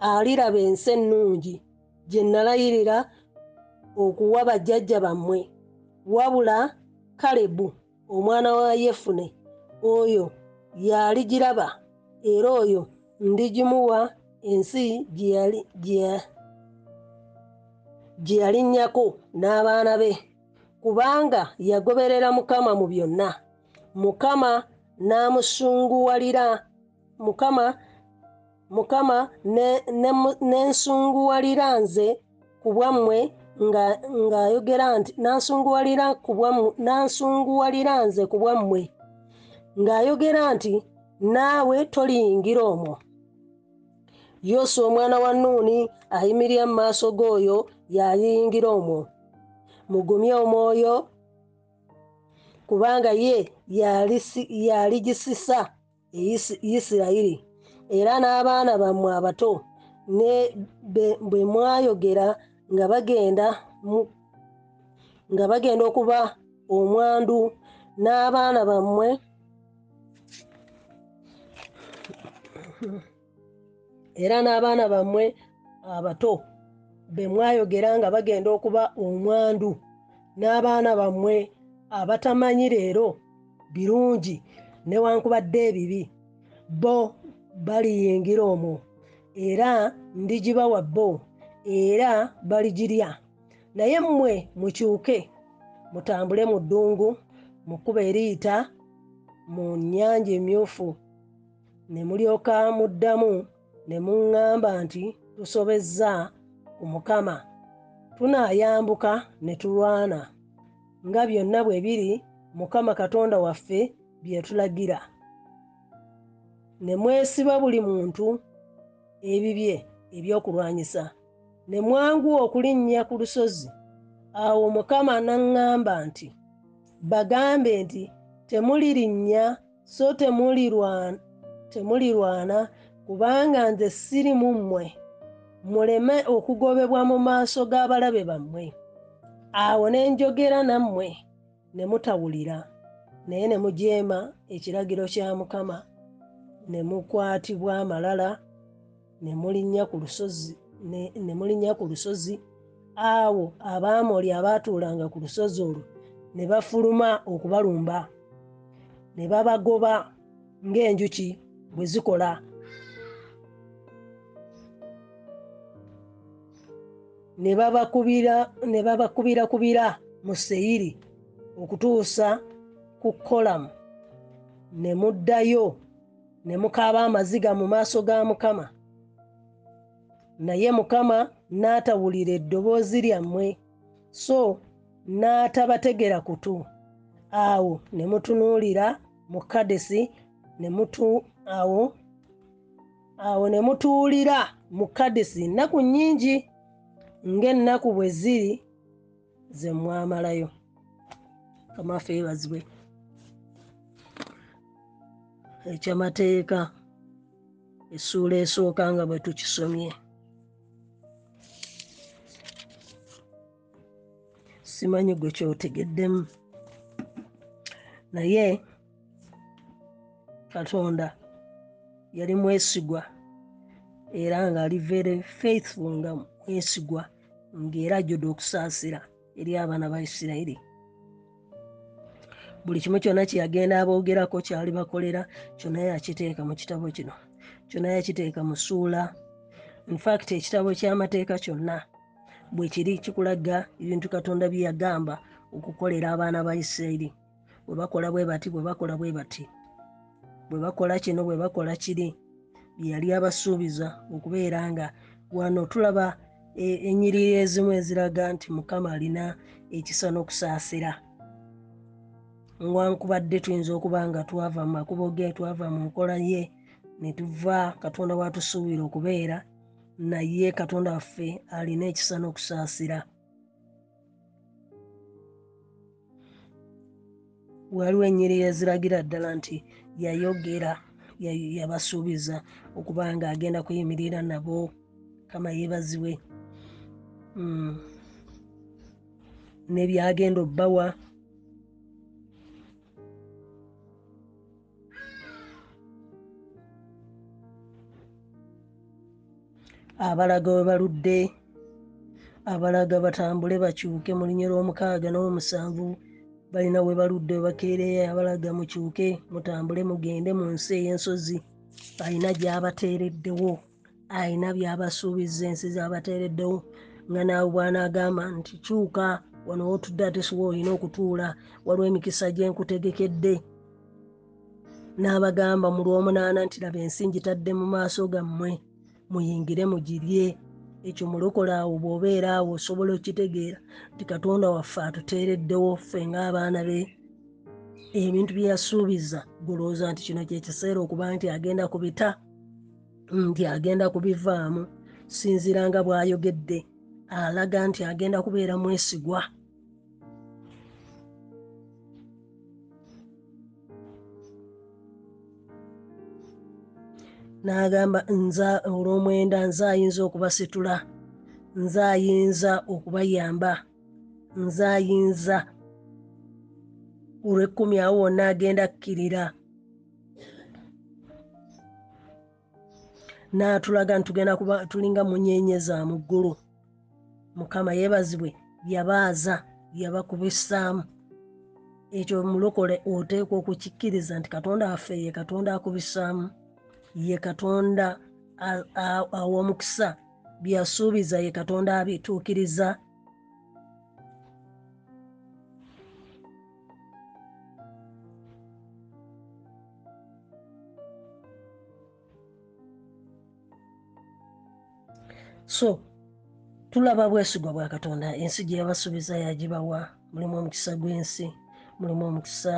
aliraba ensi ennungi gye nalayirira okuwa bajjajja bammwe. Wabula kalebu omwana wa yefune oyo y'aligiraba era oyo ndigimuwa ensi gye yalinnyako n'abaana be kubanga yagoberera mukama mu byonna. Mukama n'amusunguwalira mukama mukama ne- ne mu- n'ensunguwalira nze ku bwammwe nga ng'ayogera nti n'ansunguwalira ku bwammwe n'ansunguwalira nze ku bwammwe. Ng'ayogera nti naawe toliyingira omwo. Yoswa omwana wa nuuni ayimirira mu maaso g'oyo y'ayingira omwo mugumye omwoyo kubanga ye yaligisisa Isi- isirayiri. Era n'abaana bammwe abato ne bwe mwayogera nga bagenda nga bagenda okuba omwandu n'abaana bammwe era n'abaana bammwe abato be mwayogera nga bagenda okuba omwandu n'abaana bammwe abatamanyi leero birungi newankubadde ebibi. Bo baliyingira omwo era ndigibawa bo era baligirya. Naye mmwe mukyuke mutambule mu ddungu mu kkubo eriyita mu nnyanja emyufu ne mulyoka muddamu ne muŋŋamba nti tusobezza ku mukama tunaayambuka ne tulwana nga byonna bwe biri mukama katonda waffe bye tulagira ne mwesiba buli muntu ebibye ebyokulwanyisa. Ne mwanguwa okulinnya ku lusozi. Awo mukama n'aŋŋamba nti bagambe nti temulirinnya so temulirwana temulirwana kubanga nze siri mu mmwe muleme okugobebwa mu maaso g'abalabe bammwe. Awo ne njogera nammwe ne mutawulira. Naye ne mujeema ekiragiro kya mukama ne mukwatibwa amalala ne mulinnya ku lusozi ne mulinnya ku lusozi. Awo abaamoli abaatuulanga ku lusozi olwo ne bafuluma okubalumba. Ne babagoba ng'enjuki bwe zikola ne babakubira ne babakubira mu seyiri okutuusa ku kolamu. Ne muddayo ne mukaaba amaziga mu maaso ga mukama. Naye mukama n'atawulira eddoboozi lyammwe so n'atabategera kutu. Awo ne mutunuulira mu kadesi awo awo ne mutuulira mu kadesi nnaku nnyingi ng'ennaku bwe ziri ze mwamalayo. Kamaffe ebazibwe. Ekyamateeka essuula esooka nga bwe tukisomye. Simanyi gwe kyotegeddemu. Naye katonda yali mwesigwa era ng'ali very faithful nga mwesigwa ng'era ajjudde okusaasira eri abaana ba isirayiri. Buli kimu kyonna kye yagenda aboogerako kyali bakolera kyonna yakiteeka mu kitabo kino. Kyonna yakiteeka mu ssuula infact ekitabo ky'amateeka kyonna bwe kiri kikulaga ebintu katonda bye yagamba okukolera abaana ba isirayiri. Bwe bakola bwe bati bwe bakola bwe bati. Bwe bakola kino bwe bakola kiri bye yali abasuubiza okubeera nga wano tulaba ennyiriri ezimu eziraga nti mukama alina ekisa n'okusaasira. Nwankubadde tuyinza okuba nga twava mu makubo ge twava mu nkola ye ne tuva katonda watusuubira okubeera naye katonda waffe alina ekisa n'okusaasira. Waliwo ennyiriri eziragira ddala nti yayogera yabasuubiza okuba nga agenda kuyimirira nabo kama yeebazibwe mm. nebyagenda obbawa. Abalaga we baludde abalaga batambule bakyuke mu linnya lw'omukaaga n'omusanvu balina we baludde webakeereyo abalaga mukyuke mutambule mugende mu nsi ey'ensozi. Alina gy'abateereddewo alina by'abasuubiza ensi z'abateereddewo nga naawe bw'anaagamba nti kyuka wano wotudde ate siwa olina okutuula waliwo emikisa gye nkutegekedde n'abagamba mu lw'omunaana nti laba ensi ngitadde mu maaso gammwe muyingire mugirye. Ekyo mulokole awo bw'obeera awo osobola okitegeera nti katonda waffe atuteereddewo ffe ng'abaana be. Ebintu bye yasuubiza golowooza nti kino kyekiseera okuba nti agenda kubita nti agenda kubivaamu sinziira nga bw'ayogedde alaga nti agenda kubeera mwesigwa. N'agamba nza olw'omwenda nze ayinza okubasitula nze ayinza okubayamba nze ayinza olw'ekkumi awo wonna agenda kkirira n'atulaga ntitugenda kuba tulinga munyeenye za mu ggulu mukama yeebazibwe yabaaza yabakubisaamu ekyo mulokole oteekwa okukikkiriza nti katonda waffe ye katonda akubisaamu ye katonda aw'omukisa byasuubiza ye katonda abituukiriza. So tulaba bwesigwa bwa katonda ensi gye yabasuubiza yagibawa. Mulimu omukisa gw'ensi mulimu omukisa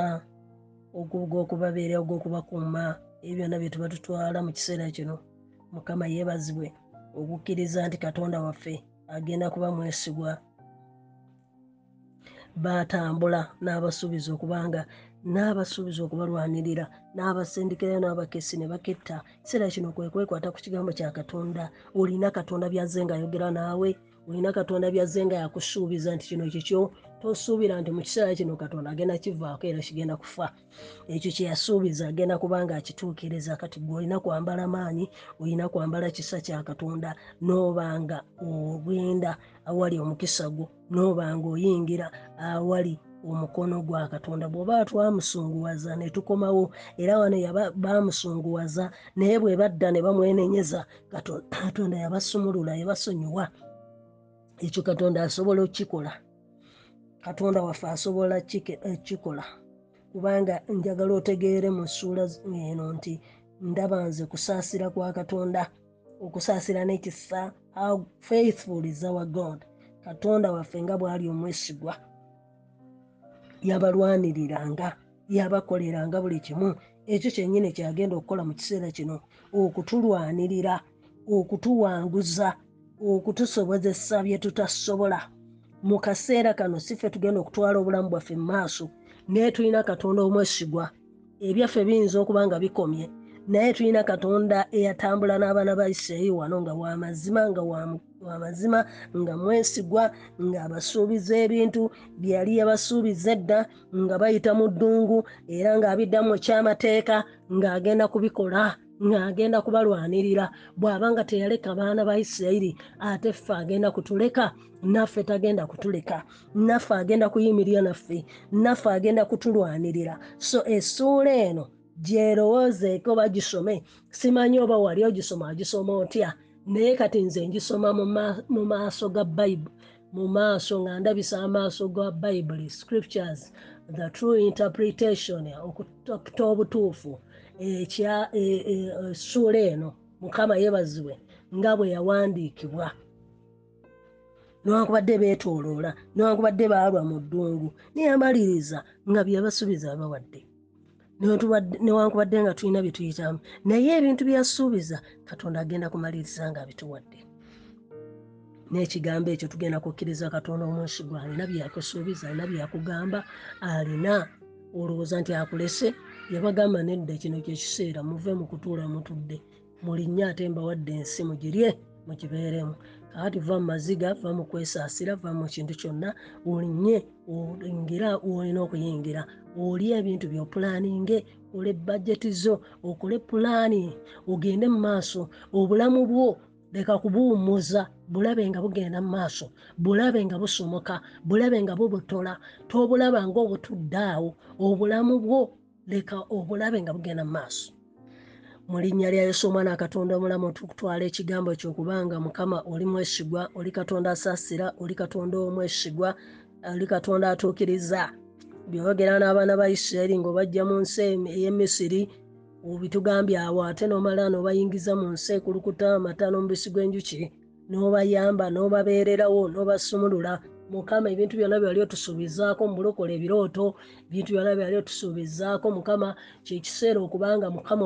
ogwokubabeera ogwokubakuuma ebyo byonna bye tuba tutwala mu kiseera kino. Mukama yeebazibwe okukkiriza nti katonda waffe agenda kuba mwesigwa baatambula n'abasuubiza okubanga n'abasuubiza okubalwanirira n'abasindikirayo n'abakesi ne baketta. Kiseera kino kwe kwekwata ku kigambo kya katonda. Olina katonda byazze ngaayogera naawe olina katonda byazze nga yakusuubiza nti kino kikyo tosuubira nti mu kiseera kino katonda agenda kivaako era kigenda kufa. Ekyo kyeyasuubiza agenda kubanga akituukiriza kati gwe olina kwambala maanyi olina kwambala kisa kya katonda noobanga ogenda awali omukisa gwo noobanga oyingira awali omukono gwa katonda. Bw'oba twamusunguwaza ne tukomawo era wano bamusunguwaza naye bwe badda ne bamwenenyeza katonda yabasumulula yabasonyiwa ekyo katonda asobola okukikola. Katonda waffe asobola kikola. Kubanga njagala otegeere mu ssuula eno nti ndaba nze kusaasira kwa katonda okusaasira n'ekisa how faithful is our god. Katonda waffe nga bw'ali omwesigwa yabalwaniriranga yabakoleranga buli kimu. Ekyo kyennyini kyagenda okukola mu kiseera kino okutulwanirira okutuwanguza okutusobozesa bye tutasobola. Mu kaseera kano si ffe tugenda okutwala obulamu bwaffe mu maaso naye tulina katonda omwesigwa. Ebyaffe biyinza okuba nga bikomye naye tulina katonda eyatambula n'abaana ba isirayiri wano nga wamazima nga wamazima nga mwesigwa ng'abasuubiza ebintu byeyali yabasuubiza edda nga bayita mu ddungu era ng'abiddamu ekyamateeka ng'agenda kubikola ng'agenda kubalwanirira. Bw'aba nga teyaleka baana ba isirayiri ate ffe agenda kutuleka naffe tagenda kutuleka. Naffe agenda kuyimirira naffe naffe agenda kutulwanirira. So essuula eno gyerowoozeeko bagisome simanyi oba wali ogisoma agisoma otya? Naye kati nze ngisoma mu maaso ga bayibuli mu maaso nga ndabisa amaaso ga bayibuli scriptures the true interpretation okuta obutuufu. ekya essuula eno mukama yeebazibwe nga bwe yawandiikibwa. Newankubadde beetooloola newankubadde baalwa mu ddungu neyamaliriza nga byabasuubiza babawadde newankubadde nga tulina bye tuyitamu. Naye ebintu byasuubiza katonda agenda kumaliriza nga abituwadde. N'ekigambo ekyo tugenda kukkiriza katonda omwesigwa alina byakusuubiza alina byakugamba alina olowooza nti akulese yabagamba nedda kino kyekiseera muve mu kutuula mutudde. Mulinnya ate mbawadde ensi mugirye mukibeeremu kakati va mu maziga va mu kwesaasira va mu kintu kyonna olinnye oyingira olina okuyingira. Oli ebintu byopulaninge ole bajeti zo okole pulaani ogende mu maaso. Obulamu bwo leka kubuwummuza bulabe nga bugenda mu maaso bulabe nga busomoka bulabe nga bubutola. Tobulaba ngaobutudde awo. Obulamu bwo leka obulabe nga bugenda mu maaso. Mu linnya lya yesu omwana katonda omulamu tukutwala ekigambo kyokubanga mukama oli mwesigwa oli katonda asaasira oli katonda omwesigwa oli katonda atuukiriza. Byogera n'abaana ba isirayiri ngaobajja mu nsi ey'emisiri obitugambye awo ate nomala nobayingiza mu nsi ekulukuta amata n'omubisi gw'enjuki n'obayamba n'obabeererawo n'obasumulula mukama ebintu byonna byali otusuubizaako mubulokole ebirooto ebintu byonna byali otusuubizaako mukama kyekiseera okubanga mukama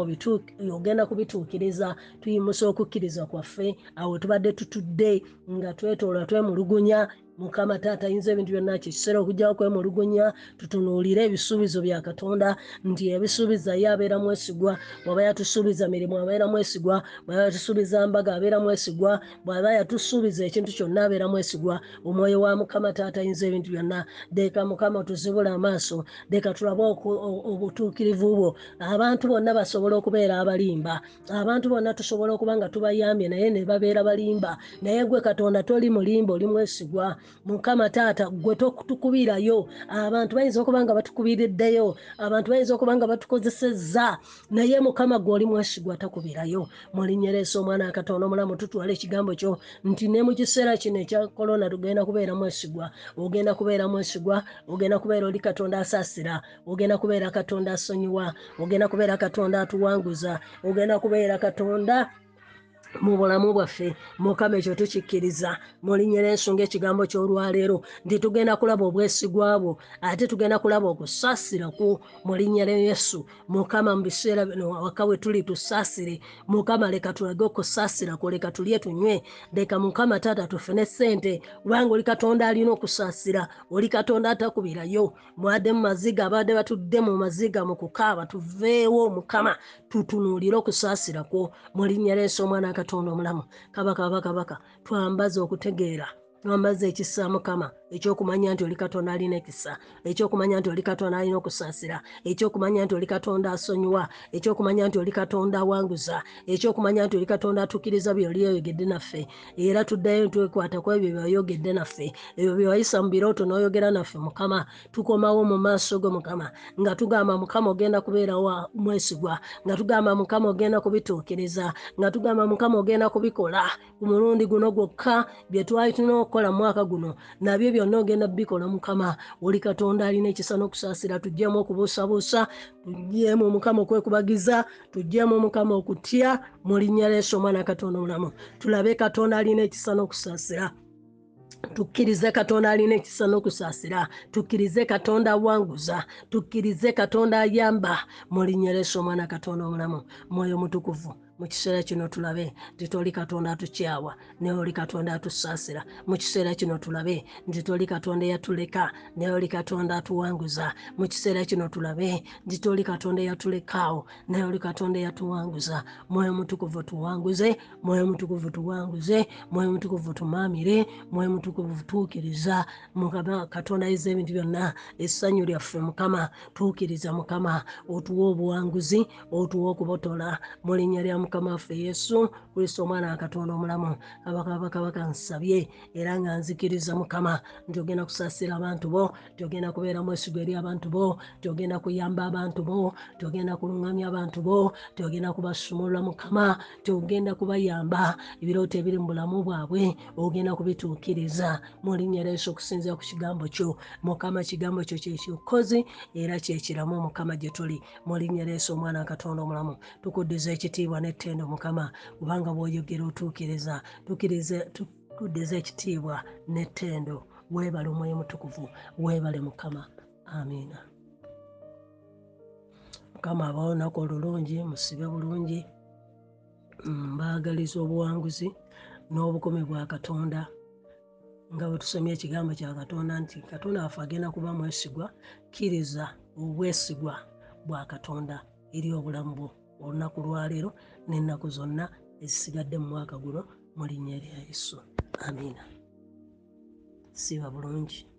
ogenda kubituukiriza tuyimusa okukkiriza kwaffe. Awo tubadde tutudde nga twetoola twemulugunya mukama taata ayinza ebintu byonna kyekiseera okujjawo kwemulugunya tutunuulire ebisuubizo bya katonda nti ebisuubiza ye abeera mwesigwa bw'aba yatusuubiza mirimu abeera mwesigwa bw'aba yatusuubiza mbaga abeera mwesigwa bw'aba yatusuubiza ekintu kyonna abeera mwesigwa omwoyo wa mukama taata ayinza ebintu byonna. Deeka mukama tuzibule amaaso deeka tulabe obutuukirivu bwo. Abantu bonna basobole okubeera abalimba. Abantu bonna tusobole okuba nga tubayambye naye ne babeera balimba. Naye gwe katonda toli mulimba oli mwesigwa mukama taata gwe tukubirayo abantu bayinza okuba nga batukubiriddeyo abantu bayinza okuba nga batukozesezza. Naye mukama gwoli mwesigwa takubirayo mulinyeresa omwana akatonda omulamu tutwala ekigambo kyo nti ne mu kiseera kino ekya korona tugenda kubeera mwesigwa ogenda kubeera mwesigwa ogenda kubeera oli katonda asaasira. Ogenda kubeera katonda asonyiwa. Ogenda kubeera katonda atuwanguza. Ogenda kubeera katonda mu bulamu bwaffe mukama ekyo tukikkiriza. Mulinnya n'ensonga ekigambo ky'olwaleero nti tugenda kulaba obwesigwa bwo ate tugenda kulaba okusaasiraku mu linnya lya yesu. Mukama mu biseera bino waka we tuli tusaasire. Mukama leka tulage okusaasiraku leka tulye tunywe. Leka mukama taata tufune ssente. Kubanga oli katonda alina okusaasira oli katonda atakubirayo. Mwadde mu maziga abadde batudde mu maziga mu kukaaba tuveewo mukama tutunuulire okusaasirakwo mu linnya ly'ensi omwana katonda omulamu. Kabaka bakabaka twambaze okutegeera. Twambaze ekisa mukama ekyokumanya nti oli katonda alina ekisa ekyokumanya nti oli katonda alina okusaasira ekyokumanya nti oli katonda asonyiwa ekyokumanya nti oli katonda awanguza ekyokumanya nti oli katonda atuukiriza byoli oyogedde naffe. Era tuddayo twekwata ku ebyo byoyogedde naffe. Ebyo byewayisa mu birooto n'oyogera naffe mukama. Tukomawo mu maaso go mukama nga tugamba mukama ogenda kubeera wa mwesigwa nga tugamba mukama ogenda kubituukiriza nga tugamba mukama ogenda kubikola. Ku mulundi guno gwokka bye twali tulina okukola mu mwaka guno nabyo byonna ogenda bikola mukama oli katonda alina ekisa n'okusaasira tuggyemu okubuusabuusa tuggyemu mukama okwekubagiza tuggyemu mukama okutya mu linnya lyesu omwana katonda omulamu. Tulabe katonda alina ekisa n'okusaasira tukkirize katonda alina ekisa n'okusaasira tukkirize katonda awanguza. Tukkirize katonda ayamba mu linnya lyesu omwana katonda omulamu. Mwoyo mutukuvu mu kiseera kino tulabe nti toli katonda atukyawa naye oli katonda atusaasira. Mu kiseera kino tulabe nti toli katonda eyatuleka naye oli katonda atuwanguza. Mu kiseera kino tulabe nti toli katonda eyatulekaawo naye oli katonda eyatuwanguza. Mwoyo mutukuvu tuwanguze mwoyo mutukuvu tuwanguze mwoyo mutukuvu tumaamire mwoyo mutukuvu tuukiriza. Katonda ayiza ebintu byonna essanyu lyaffe mukama tuukiriza mukama. Otuwa obuwanguzi otuwa okubotola. Mu linnya lya mukama waffe yesu kristo omwana wa katonda omulamu. Abakabakabaka nsabye era nga nzikiriza mukama. Nti ogenda kusaasira abantu bo nti ogenda kubeera mwesigo eri abantu bo nti ogenda kuyamba abantu bo nti ogenda kuluŋŋamya abantu bo nti ogenda kubasumulula mukama nti ogenda kubayamba ebirooto ebiri mu bulamu bwabwe ogenda kubituukiriza. Mu linnya lyesu okusinzira ku kigambo kyo mukama kigambo kyo kyekikozi era kyekiramu mukama gye tuli. Mu linnya lyesu omwana wa katonda omulamu. Tukuddiza ekitiibwa n'ettendo mukama kubanga bw'oyogera otuukiriza tukuddiza ekitiibwa n'ettendo weebale omwoyo mutukuvu weebale mukama. Amiina mukama abawo olunaku olulungi musibe bulungi mbaagaliza obuwanguzi n'obukomi bwa katonda. Nga bwe tusomye ekigambo kya katonda nti katonda waffe agenda kuba mwesigwa kkiriza obwesigwa bwa katonda eri obulamu bwo olunaku lwaleero n'ennaku zonna ezisigadde mu mwaka guno mu linnya lya yesu. Amiina. Siba bulungi